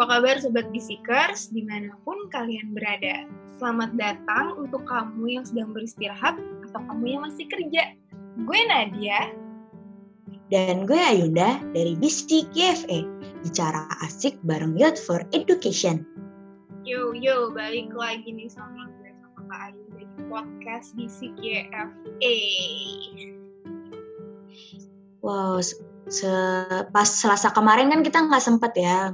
Apa kabar Sobat Gisikers di mana pun kalian berada? Selamat datang untuk kamu yang sedang beristirahat atau kamu yang masih kerja. Gue Nadia. Dan gue Ayunda dari BC KFE. Bicara asik bareng Youth for Education. Yo, yo, balik lagi nih sama gue sama Kak Ayu dari podcast BC KFE. Wow, pas Selasa kemarin kan kita nggak sempet ya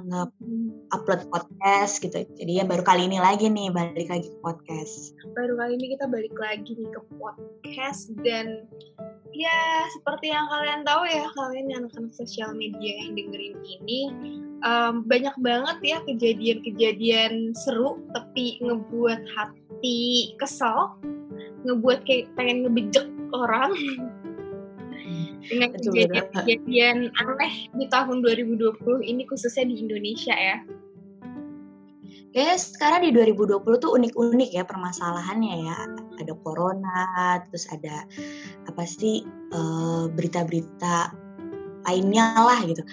nge-upload podcast gitu. Jadi ya baru kali ini lagi nih balik lagi ke podcast. Baru kali ini kita balik lagi nih ke podcast dan ya seperti yang kalian tahu ya kalian yang anak-anak sosial media yang dengerin ini um, banyak banget ya kejadian-kejadian seru tapi ngebuat hati kesel, ngebuat kayak pengen ngebejek orang. dengan kejadian-kejadian aneh di tahun 2020 ini khususnya di Indonesia ya. Kayaknya sekarang di 2020 tuh unik-unik ya permasalahannya ya. Ada corona, terus ada apa sih eh, berita-berita lainnya lah gitu.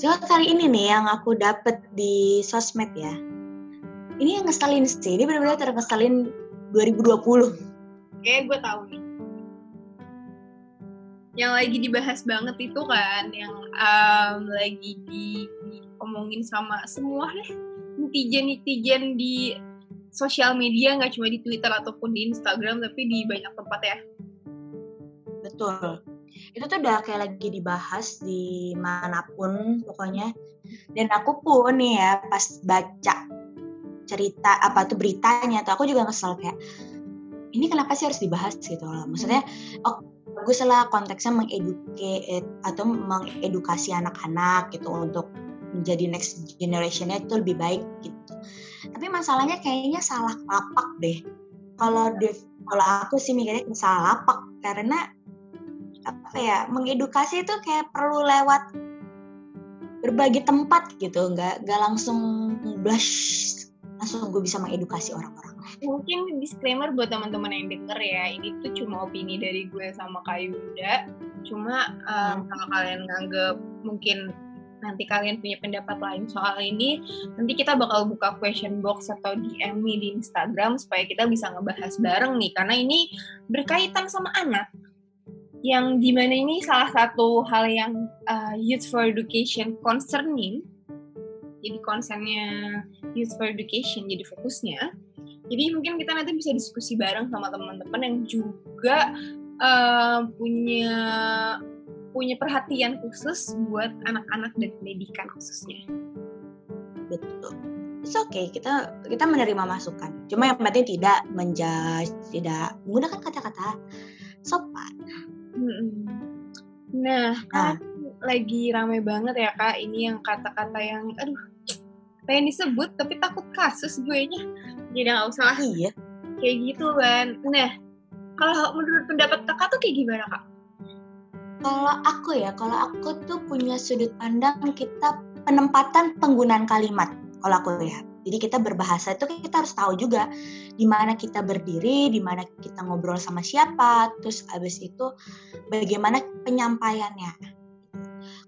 Coba kali ini nih yang aku dapet di sosmed ya. Ini yang ngeselin sih, ini benar-benar terkeselin 2020. Kayak gue tahu nih yang lagi dibahas banget itu kan yang um, lagi di, diomongin sama semua deh netizen netizen di sosial media nggak cuma di Twitter ataupun di Instagram tapi di banyak tempat ya. Betul. Itu tuh udah kayak lagi dibahas di mana pun pokoknya. Dan aku pun nih ya pas baca cerita apa tuh beritanya tuh aku juga kesel kayak ini kenapa sih harus dibahas? gitu loh. Maksudnya oh bagus lah konteksnya mengedukasi atau mengedukasi anak-anak gitu untuk menjadi next generationnya itu lebih baik gitu. Tapi masalahnya kayaknya salah lapak deh. Kalau kalau aku sih mikirnya salah lapak karena apa ya mengedukasi itu kayak perlu lewat berbagi tempat gitu, nggak nggak langsung blush langsung gue bisa mengedukasi orang-orang mungkin disclaimer buat teman-teman yang denger ya ini tuh cuma opini dari gue sama Kak Yunda cuma um, kalau kalian nganggep mungkin nanti kalian punya pendapat lain soal ini nanti kita bakal buka question box atau DM nih di Instagram supaya kita bisa ngebahas bareng nih. Karena ini berkaitan sama anak. Yang di mana ini salah satu hal yang uh, Youth for Education concerning. Jadi konsennya Youth for Education jadi fokusnya. Jadi mungkin kita nanti bisa diskusi bareng sama teman-teman yang juga uh, punya punya perhatian khusus buat anak-anak dan pendidikan khususnya. Betul. It's okay, kita kita menerima masukan. Cuma yang penting tidak menjudge, tidak menggunakan kata-kata sopan. Nah, nah. lagi rame banget ya kak. Ini yang kata-kata yang, aduh, pengen disebut tapi takut kasus gue nya jadi nggak usah lah iya kayak gitu kan nah kalau menurut pendapat kakak tuh kayak gimana kak kalau aku ya kalau aku tuh punya sudut pandang kita penempatan penggunaan kalimat kalau aku ya. Jadi kita berbahasa itu kita harus tahu juga di mana kita berdiri, di mana kita ngobrol sama siapa, terus abis itu bagaimana penyampaiannya.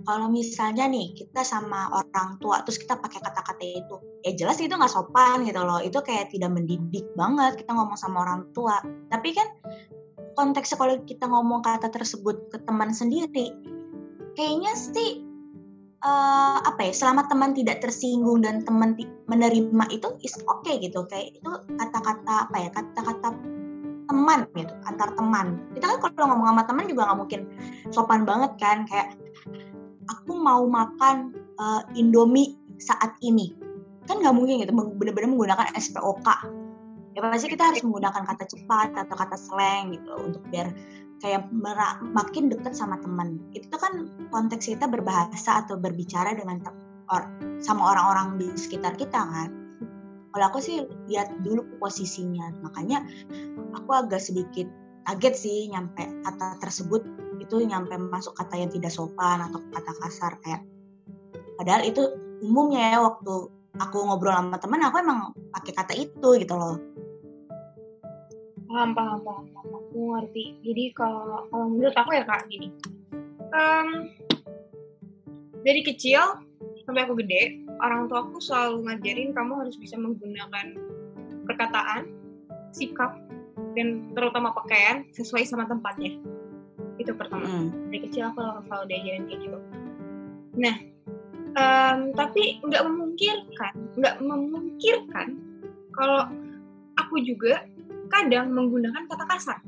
Kalau misalnya nih kita sama orang tua terus kita pakai kata-kata itu ya jelas itu nggak sopan gitu loh. Itu kayak tidak mendidik banget kita ngomong sama orang tua. Tapi kan konteks kalau kita ngomong kata tersebut ke teman sendiri kayaknya sih uh, apa ya selama teman tidak tersinggung dan teman menerima itu is oke okay gitu. Kayak itu kata-kata apa ya kata-kata teman gitu antar teman. Kita kan kalau ngomong sama teman juga nggak mungkin sopan banget kan kayak aku mau makan uh, Indomie saat ini. Kan nggak mungkin gitu benar-benar menggunakan SPOK ya pasti kita harus menggunakan kata cepat atau kata slang gitu untuk biar kayak merak, makin dekat sama teman itu kan konteks kita berbahasa atau berbicara dengan or, sama orang-orang di sekitar kita kan. Kalau aku sih lihat dulu posisinya makanya aku agak sedikit kaget sih nyampe kata tersebut. Itu nyampe masuk kata yang tidak sopan atau kata kasar kayak padahal itu umumnya ya waktu aku ngobrol sama teman aku emang pakai kata itu gitu loh paham paham paham, paham. aku ngerti jadi kalau kalau menurut aku ya kak gini um, dari kecil sampai aku gede orang tua aku selalu ngajarin kamu harus bisa menggunakan perkataan, sikap, dan terutama pakaian sesuai sama tempatnya. Itu pertama. Mm. Dari kecil aku selalu diajarin kayak gitu. Nah, um, tapi nggak memungkirkan, nggak memungkirkan kalau aku juga kadang menggunakan kata kasar.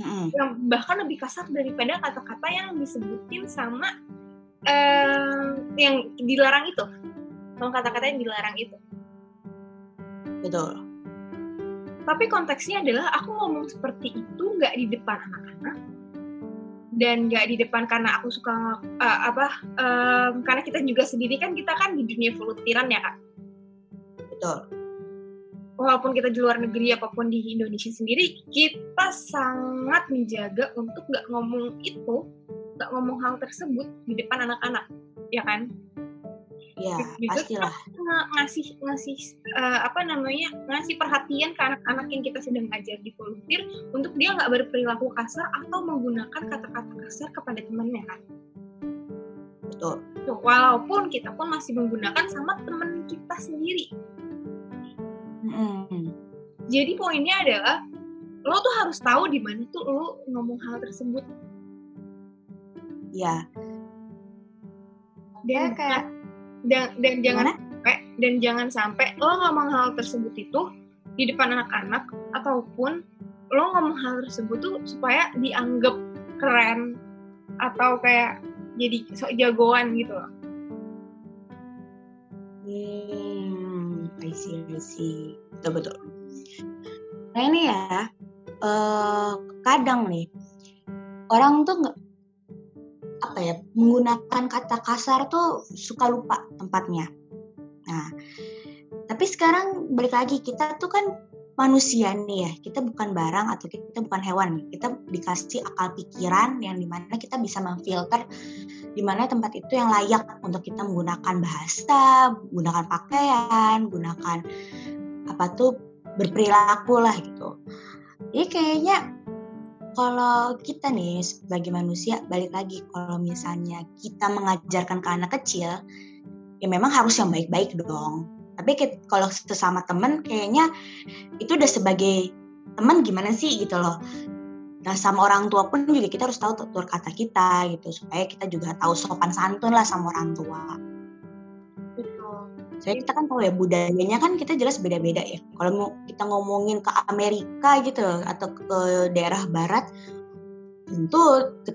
Mm. Yang bahkan lebih kasar daripada kata-kata yang disebutin sama um, yang dilarang itu. Sama kata-kata yang dilarang itu. Betul. Tapi konteksnya adalah aku ngomong seperti itu nggak di depan anak-anak dan nggak di depan karena aku suka uh, apa um, karena kita juga sendiri kan kita kan di dunia volunteeran ya kak. Betul. Walaupun kita di luar negeri apa pun di Indonesia sendiri, kita sangat menjaga untuk nggak ngomong itu, nggak ngomong hal tersebut di depan anak-anak, ya kan? Ya, juga pastilah. kita ngasih ngasih uh, apa namanya ngasih perhatian ke anak-anak yang kita sedang ajar di volunteer untuk dia nggak berperilaku kasar atau menggunakan kata-kata kasar kepada temannya kan Betul. Tuh, walaupun kita pun masih menggunakan sama teman kita sendiri Mm. jadi poinnya adalah lo tuh harus tahu di mana tuh lo ngomong hal tersebut Ya. dan Ya, kayak dan, dan jangan sampai dan jangan sampai lo ngomong hal tersebut itu di depan anak-anak ataupun lo ngomong hal tersebut tuh supaya dianggap keren atau kayak jadi sok jagoan gitu loh. Hmm, I see, I see. Betul, betul. Nah ini ya, eh, kadang nih, orang tuh nggak apa ya menggunakan kata kasar tuh suka lupa tempatnya. Nah, tapi sekarang balik lagi kita tuh kan manusia nih ya, kita bukan barang atau kita bukan hewan, kita dikasih akal pikiran yang di mana kita bisa memfilter di mana tempat itu yang layak untuk kita menggunakan bahasa, menggunakan pakaian, gunakan apa tuh berperilaku lah gitu. Jadi kayaknya kalau kita nih sebagai manusia balik lagi kalau misalnya kita mengajarkan ke anak kecil ya memang harus yang baik-baik dong. Tapi kalau sesama temen kayaknya itu udah sebagai teman gimana sih gitu loh. Nah sama orang tua pun juga kita harus tahu tutur kata kita gitu supaya kita juga tahu sopan santun lah sama orang tua. Betul. Soalnya kita kan tahu ya budayanya kan kita jelas beda-beda ya. Kalau mau kita ngomongin ke Amerika gitu atau ke daerah barat tentu ke,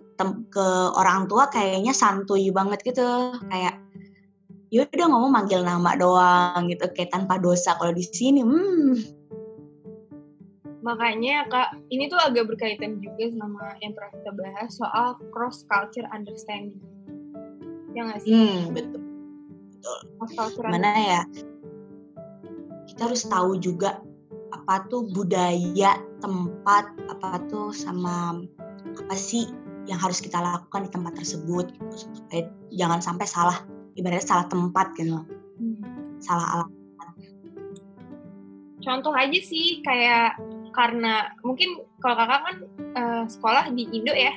ke orang tua kayaknya santuy banget gitu kayak ya udah ngomong manggil nama doang gitu kayak tanpa dosa kalau di sini hmm Makanya kak, ini tuh agak berkaitan juga sama yang pernah kita bahas soal cross culture understanding. Ya nggak sih? hmm betul Cross culture mana ya kita harus tahu juga apa tuh budaya tempat apa tuh sama apa sih yang harus kita lakukan di tempat tersebut gitu supaya jangan sampai salah ibaratnya salah tempat gitu Hmm. salah alam Contoh aja sih kayak karena mungkin kalau kakak kan eh, sekolah di Indo ya,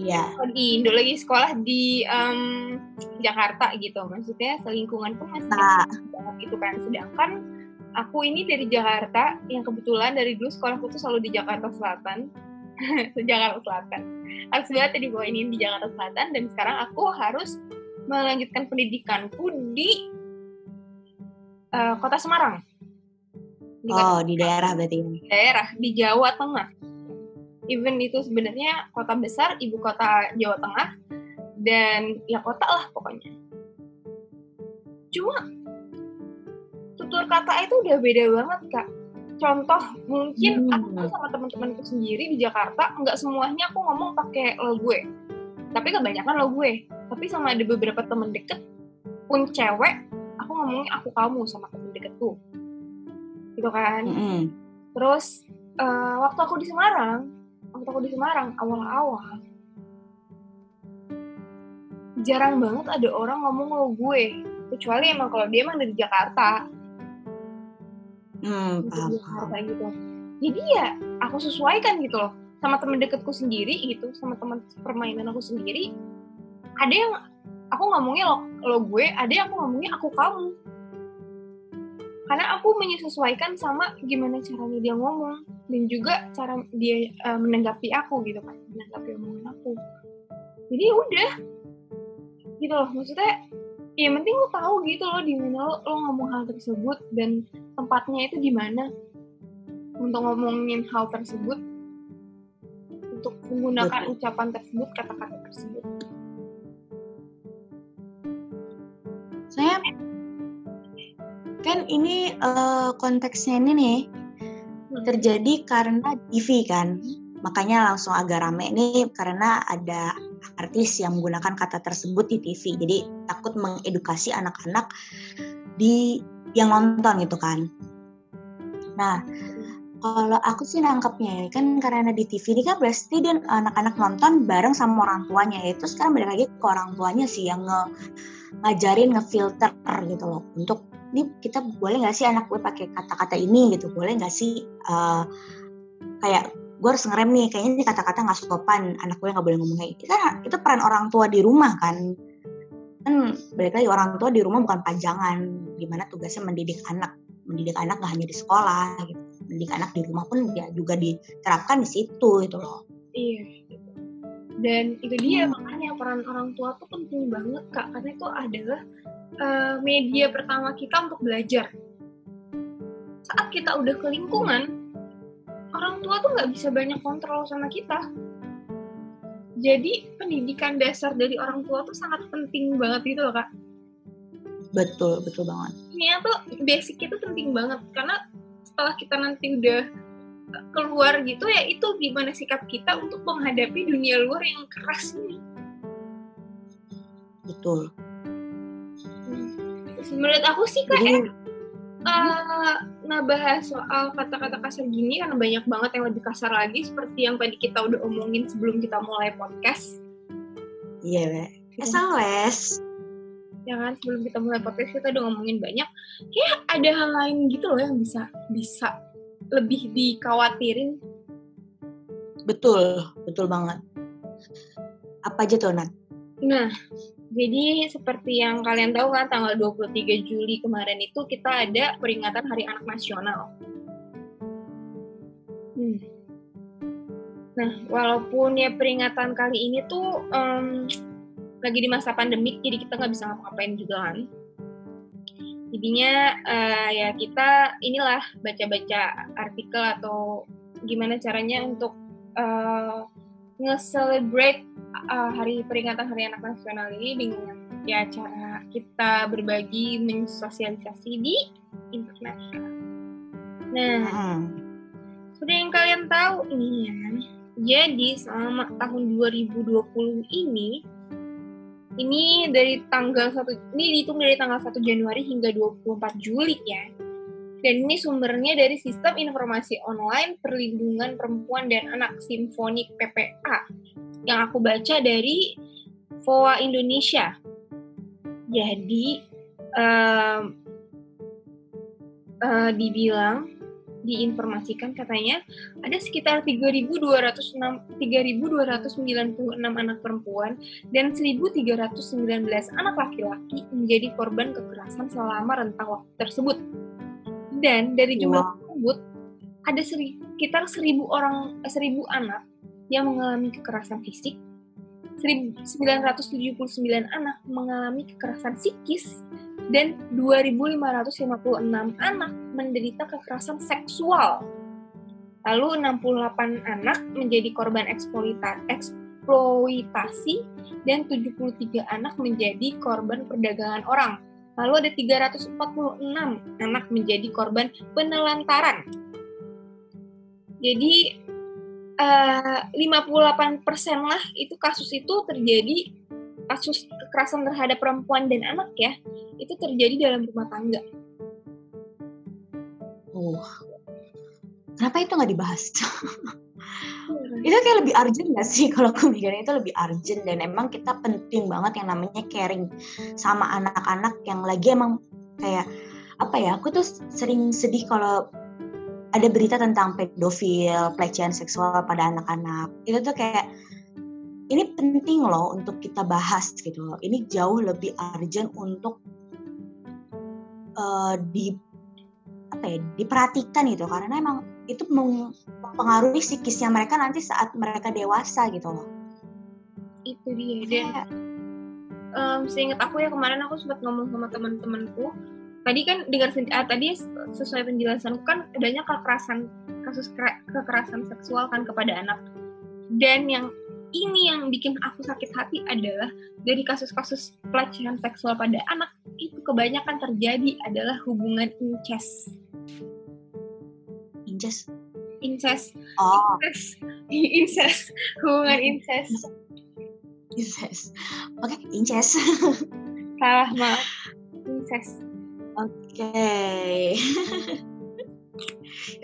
iya Oh, di Indo lagi sekolah di em, Jakarta gitu, maksudnya selingkungan pun masih Nah. banget gitu kan. Sedangkan aku ini dari Jakarta, yang kebetulan dari dulu sekolahku tuh selalu di Jakarta Selatan, Jakarta Selatan. Harus banget di bawah ini di Jakarta Selatan dan sekarang aku harus melanjutkan pendidikanku di eh, kota Semarang. Di oh di daerah berarti daerah di Jawa Tengah. Even itu sebenarnya kota besar, ibu kota Jawa Tengah, dan ya kota lah pokoknya. Cuma tutur kata itu udah beda banget kak. Contoh mungkin Hmm. aku tuh sama teman-temanku sendiri di Jakarta nggak semuanya aku ngomong pakai lo gue, tapi kebanyakan lo gue. Tapi sama ada beberapa temen deket pun cewek, aku ngomongnya aku kamu sama temen deketku, gitu kan. Mm-mm. Terus eh, waktu aku di Semarang, waktu aku di Semarang awal-awal jarang banget ada orang ngomong lo gue, kecuali emang kalau dia emang dari Jakarta, Hmm, dari paham, Jakarta gitu. Jadi ya aku sesuaikan gitu loh sama temen deketku sendiri gitu, sama teman permainan aku sendiri. Ada yang aku ngomongnya lo, lo gue ada yang aku ngomongnya aku kamu karena aku menyesuaikan sama gimana caranya dia ngomong. Dan juga cara dia uh, menanggapi aku gitu kan. Menanggapi omongan aku. Jadi ya udah. Gitu loh. Maksudnya ya penting lo tahu gitu loh di mana lo, lo ngomong hal tersebut dan tempatnya itu di mana. Untuk ngomongin hal tersebut. Untuk menggunakan Betul. ucapan tersebut kata-kata tersebut. Saya kan ini uh, konteksnya ini nih hmm. terjadi karena TV kan. Makanya langsung agak rame nih karena ada artis yang menggunakan kata tersebut di TV jadi takut mengedukasi anak-anak di yang nonton gitu kan. Nah kalau aku sih nangkepnya ya kan karena di TV ini kan berarti dia anak-anak nonton bareng sama orang tuanya ya. Itu sekarang balik lagi ke orang tuanya sih yang nge ngajarin ngefilter gitu loh untuk ini kita boleh nggak sih anak gue pakai kata-kata ini? Gitu. Boleh nggak sih uh, kayak gue harus ngerem nih kayaknya ini kata-kata nggak sopan anak gue nggak boleh ngomong kayak itu kan itu peran orang tua di rumah kan. Kan balik lagi orang tua di rumah bukan pajangan gimana tugasnya mendidik anak. Mendidik anak nggak hanya di sekolah gitu. Mendidik anak di rumah pun ya juga diterapkan di situ itu loh. Iya dan itu dia hmm. makanya peran orang tua tuh penting banget kak. Karena itu adalah uh, media pertama kita untuk belajar. Saat kita udah ke lingkungan, orang tua tuh nggak bisa banyak kontrol sama kita. Jadi pendidikan dasar dari orang tua tuh sangat penting banget gitu loh kak. Betul, betul banget. Ini tuh basicnya tuh penting banget karena setelah kita nanti udah keluar gitu ya itu gimana sikap kita untuk menghadapi dunia luar yang keras ini. Betul menurut aku sih kayak uh, ngebahas soal kata-kata kasar gini karena banyak banget yang lebih kasar lagi seperti yang tadi kita udah omongin sebelum kita mulai podcast. Iya, yeah, SOS. Ya kan, sebelum kita mulai podcast kita udah ngomongin banyak. Kayak ada hal lain gitu loh yang bisa bisa lebih dikhawatirin. Betul, betul banget. Apa aja tuh, Nat? Nah, jadi seperti yang kalian tahu kan tanggal 23 Juli kemarin itu kita ada peringatan Hari Anak Nasional. Hmm. Nah, walaupun ya peringatan kali ini tuh um, lagi di masa pandemik, jadi kita nggak bisa ngapa-ngapain juga kan. Jadinya uh, ya kita inilah baca-baca artikel atau gimana caranya untuk uh, nge-celebrate uh, hari peringatan Hari Anak Nasional ini dengan ya cara kita berbagi mensosialisasi di internet. Nah, hmm. seperti yang kalian tahu nih ya, jadi selama tahun 2020 ini ini dari tanggal satu ini dihitung dari tanggal 1 Januari hingga 24 Juli ya dan ini sumbernya dari Sistem Informasi Online Perlindungan Perempuan dan Anak Simfonik PPA yang aku baca dari VOA Indonesia. Jadi um, uh, dibilang diinformasikan katanya ada sekitar 3.296 3.296 anak perempuan dan 1.319 anak laki-laki menjadi korban kekerasan selama rentang waktu tersebut. Dan dari jumlah wow. tersebut ada sekitar seribu orang, seribu anak yang mengalami kekerasan fisik, 979 anak mengalami kekerasan psikis, dan 2.556 anak menderita kekerasan seksual. Lalu 68 anak menjadi korban eksploitasi dan 73 anak menjadi korban perdagangan orang. Lalu ada 346 anak menjadi korban penelantaran. Jadi uh, eh, 58% lah itu kasus itu terjadi kasus kekerasan terhadap perempuan dan anak ya itu terjadi dalam rumah tangga. Oh, kenapa itu nggak dibahas? itu kayak lebih urgent gak sih kalau aku mikirnya itu lebih urgent dan emang kita penting banget yang namanya caring sama anak-anak yang lagi emang kayak apa ya aku tuh sering sedih kalau ada berita tentang pedofil pelecehan seksual pada anak-anak itu tuh kayak ini penting loh untuk kita bahas gitu loh. Ini jauh lebih urgent untuk uh, di apa ya diperhatikan gitu karena emang itu mempengaruhi psikisnya mereka nanti saat mereka dewasa gitu loh. Itu dia dan um, seingat aku ya kemarin aku sempat ngomong sama teman-temanku tadi kan dengar uh, tadi sesuai penjelasanku kan adanya kekerasan kasus kekerasan seksual kan kepada anak dan yang ini yang bikin aku sakit hati adalah dari kasus-kasus pelecehan seksual pada anak itu kebanyakan terjadi adalah hubungan incest. Incest? Incest. Oh. Incest. incest. Hubungan incest. Incest. Oke, okay, incest. Salah, maaf. Incest. Oke. Okay.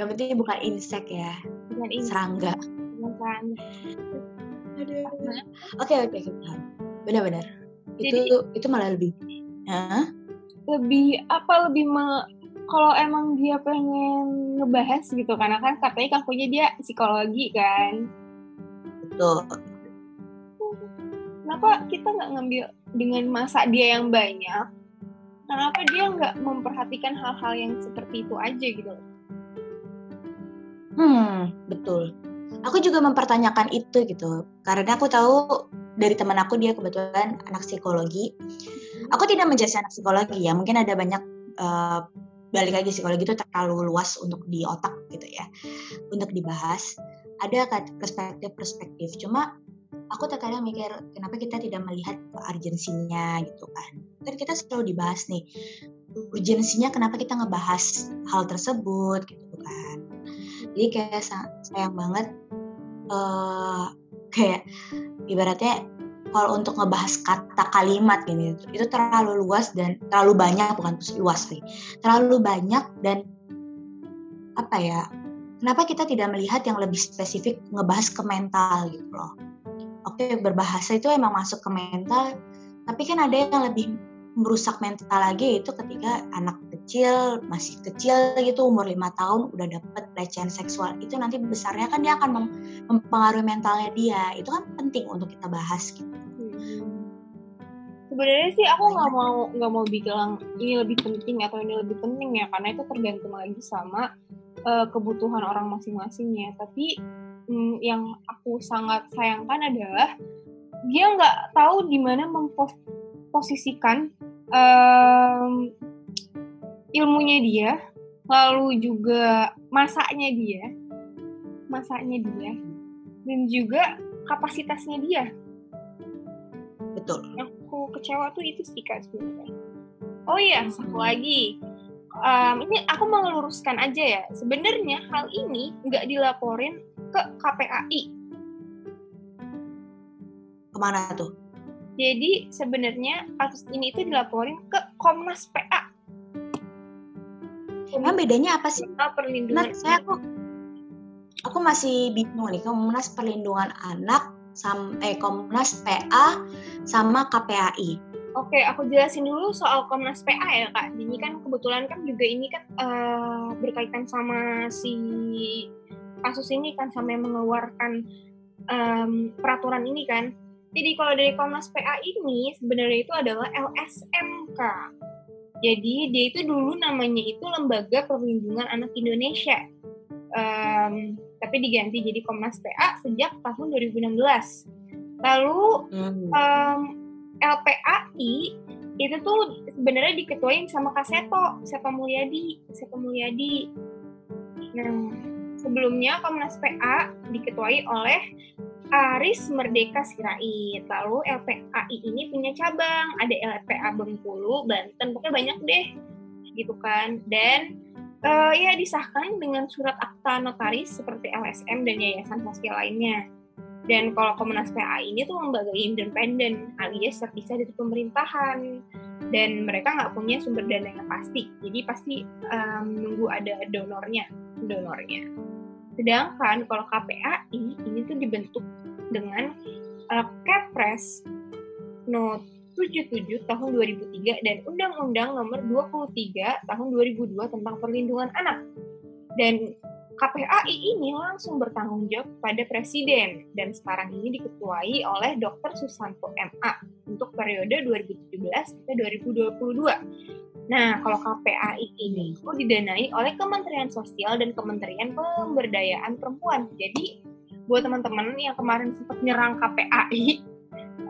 Yang penting bukan insek ya. Bukan insek. Serangga. Bukan. Aduh. Oke oke Benar-benar. Itu itu malah lebih. Hah? Lebih apa lebih me, kalau emang dia pengen ngebahas gitu karena kan katanya kakunya dia psikologi kan. Betul. Kenapa kita nggak ngambil dengan masa dia yang banyak kenapa dia nggak memperhatikan hal-hal yang seperti itu aja gitu Hmm, betul. Aku juga mempertanyakan itu gitu, karena aku tahu dari teman aku dia kebetulan anak psikologi. Hmm. Aku tidak menjadi anak psikologi ya, mungkin ada banyak uh, balik lagi psikologi itu terlalu luas untuk di otak gitu ya, untuk dibahas. Ada perspektif-perspektif, cuma aku terkadang mikir kenapa kita tidak melihat urgensinya gitu kan kan kita selalu dibahas nih urgensinya kenapa kita ngebahas hal tersebut gitu kan. Jadi kayak sayang banget uh, kayak ibaratnya kalau untuk ngebahas kata kalimat gini itu terlalu luas dan terlalu banyak bukan luas sih terlalu banyak dan apa ya kenapa kita tidak melihat yang lebih spesifik ngebahas ke mental gitu loh. Oke berbahasa itu emang masuk ke mental tapi kan ada yang lebih merusak mental lagi itu ketika anak kecil masih kecil gitu umur lima tahun udah dapet pelecehan seksual itu nanti besarnya kan dia akan mempengaruhi mentalnya dia itu kan penting untuk kita bahas gitu. Sebenarnya sih aku nggak mau nggak mau bilang ini lebih penting atau ini lebih penting ya karena itu tergantung lagi sama uh, kebutuhan orang masing-masingnya. Tapi hmm, yang aku sangat sayangkan adalah dia nggak tahu di mana memposisikan um, ilmunya dia, lalu juga masaknya dia, masaknya dia, dan juga kapasitasnya dia. Betul. Yang aku kecewa tuh itu sih kak sebenarnya. Oh iya, satu lagi um, ini aku mau meluruskan aja ya. Sebenarnya hal ini nggak dilaporin ke KPAI. Ke mana tuh? Jadi sebenarnya kasus ini itu dilaporin ke Komnas PA. Emang bedanya apa sih? Perlindungan. Nah, saya aku aku masih bingung nih Komnas Perlindungan Anak sama eh Komnas PA sama KPAI. Oke, aku jelasin dulu soal Komnas PA ya kak. Ini kan kebetulan kan juga ini kan uh, berkaitan sama si kasus ini kan sampai mengeluarkan um, peraturan ini kan. Jadi kalau dari Komnas PA ini sebenarnya itu adalah LSMK. Jadi dia itu dulu namanya itu Lembaga Perlindungan Anak Indonesia. Um, tapi diganti jadi Komnas PA sejak tahun 2016. Lalu um, LPAI itu tuh sebenarnya diketuain sama Kaseto, Seto Mulyadi, Seto Mulyadi. Nah, Sebelumnya Komnas PA diketuai oleh Aris Merdeka Sirait. Lalu LPAI ini punya cabang, ada LPA Bengkulu, Banten, pokoknya banyak deh, gitu kan. Dan uh, ya disahkan dengan surat akta notaris seperti LSM dan yayasan sosial lainnya. Dan kalau Komnas PA ini tuh lembaga independen alias terpisah dari pemerintahan dan mereka nggak punya sumber dana yang pasti, jadi pasti um, nunggu ada donornya, donornya. Sedangkan kalau KPAI ini tuh dibentuk dengan uh, Kepres No 77 tahun 2003 dan Undang-Undang Nomor 23 tahun 2002 tentang Perlindungan Anak. Dan KPAI ini langsung bertanggung jawab pada presiden dan sekarang ini diketuai oleh Dr. Susanto MA untuk periode 2017 sampai 2022. Nah, kalau KPAI ini itu didanai oleh Kementerian Sosial dan Kementerian Pemberdayaan Perempuan. Jadi, buat teman-teman yang kemarin sempat nyerang KPAI,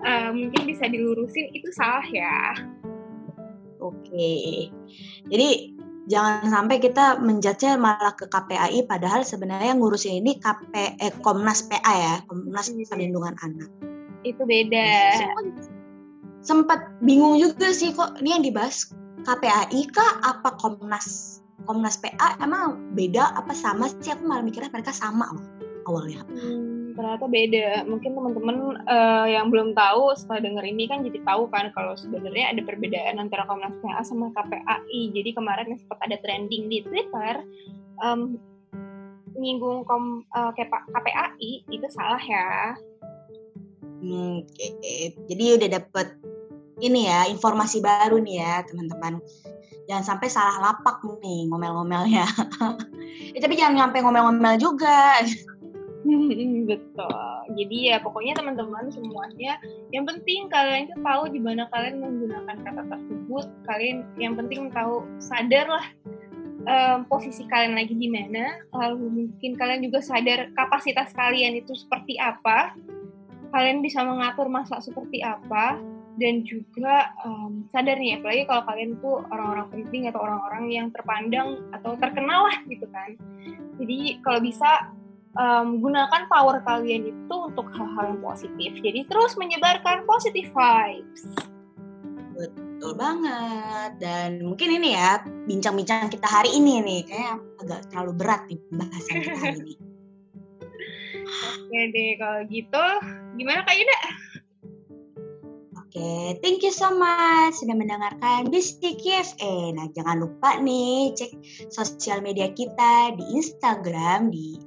uh, eh, mungkin bisa dilurusin itu salah ya. Oke. Jadi jangan sampai kita menjudge malah ke KPAI padahal sebenarnya ngurusin ini KP eh, Komnas PA ya, Komnas iya. Perlindungan Anak. Itu beda. Sempat bingung juga sih kok ini yang dibahas KPAI kah apa Komnas Komnas PA emang beda apa sama sih aku malah mikirnya mereka sama loh awalnya. Hmm ternyata beda. Mungkin teman-teman uh, yang belum tahu setelah denger ini kan jadi tahu kan kalau sebenarnya ada perbedaan antara Komnas PA sama KPAI. Jadi kemarin sempat ada trending di Twitter um, nyinggung kom, uh, KPAI itu salah ya. Hmm, okay. jadi udah dapet ini ya informasi baru nih ya teman-teman. Jangan sampai salah lapak nih ngomel-ngomelnya. ya, tapi jangan nyampe ngomel-ngomel juga. Betul. Jadi ya pokoknya teman-teman semuanya yang penting kalian itu tahu di mana kalian menggunakan kata tersebut. Kalian yang penting tahu sadar lah um, posisi kalian lagi di mana. Lalu mungkin kalian juga sadar kapasitas kalian itu seperti apa. Kalian bisa mengatur masa seperti apa dan juga um, sadar nih apalagi kalau kalian tuh orang-orang penting atau orang-orang yang terpandang atau terkenal lah gitu kan. Jadi kalau bisa um, gunakan power kalian itu untuk hal-hal yang positif. Jadi terus menyebarkan positive vibes. Betul banget. Dan mungkin ini ya bincang-bincang kita hari ini nih kayak agak terlalu berat nih pembahasan kita hari ini. Oke deh kalau gitu gimana Kak Yuda? Oke, thank you so much sudah mendengarkan Bisik KFE. Nah, jangan lupa nih cek sosial media kita di Instagram di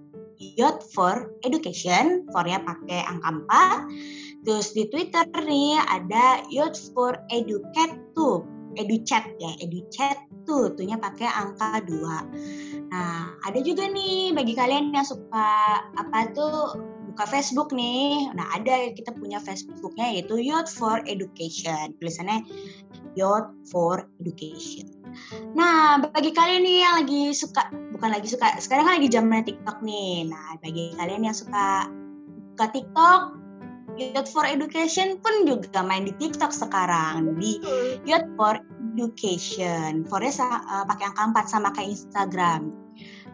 Youth for Education, for-nya pakai angka 4. Terus di Twitter nih ada Youth for Educate tuh, EduChat ya, EduChat tuh, tuhnya pakai angka 2. Nah, ada juga nih bagi kalian yang suka apa tuh buka Facebook nih. Nah, ada kita punya Facebooknya yaitu Youth for Education. Tulisannya Youth for Education. Nah, bagi kalian nih yang lagi suka bukan lagi suka sekarang kan lagi zamannya TikTok nih nah bagi kalian yang suka buka TikTok Youth for Education pun juga main di TikTok sekarang di Youth for Education. Fornya uh, pakai angka 4 sama kayak Instagram.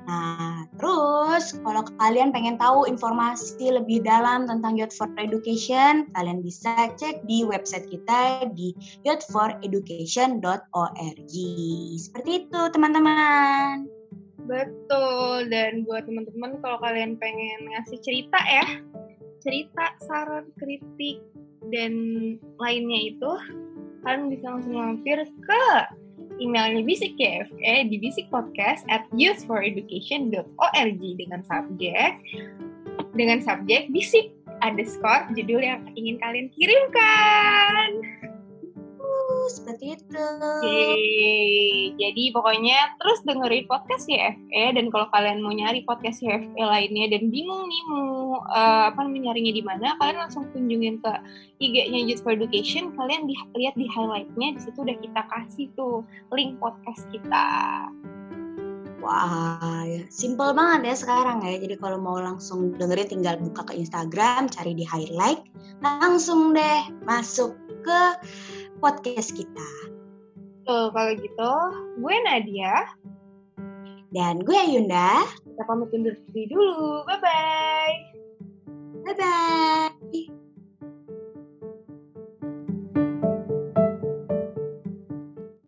Nah, terus kalau kalian pengen tahu informasi lebih dalam tentang Youth for Education, kalian bisa cek di website kita di youthforeducation.org. Seperti itu, teman-teman. Betul, dan buat teman-teman kalau kalian pengen ngasih cerita ya, cerita, saran, kritik, dan lainnya itu, kalian bisa langsung mampir ke emailnya Bisik KFE di Bisik Podcast at youthforeducation.org dengan subjek dengan subjek Bisik underscore judul yang ingin kalian kirimkan. Seperti itu. Yeay. Jadi pokoknya terus dengerin podcast YFE dan kalau kalian mau nyari podcast YFE lainnya dan bingung nih mau uh, apa nyarinya di mana, kalian langsung kunjungin ke IG-nya Youth for Education. Kalian di, lihat di highlightnya di situ udah kita kasih tuh link podcast kita. Wah, ya. simple banget ya sekarang ya. Jadi kalau mau langsung dengerin tinggal buka ke Instagram, cari di highlight, langsung deh masuk ke podcast kita. Tuh, kalau gitu, gue Nadia. Dan gue Yunda. Kita pamit undur diri dulu. Bye-bye. Bye-bye.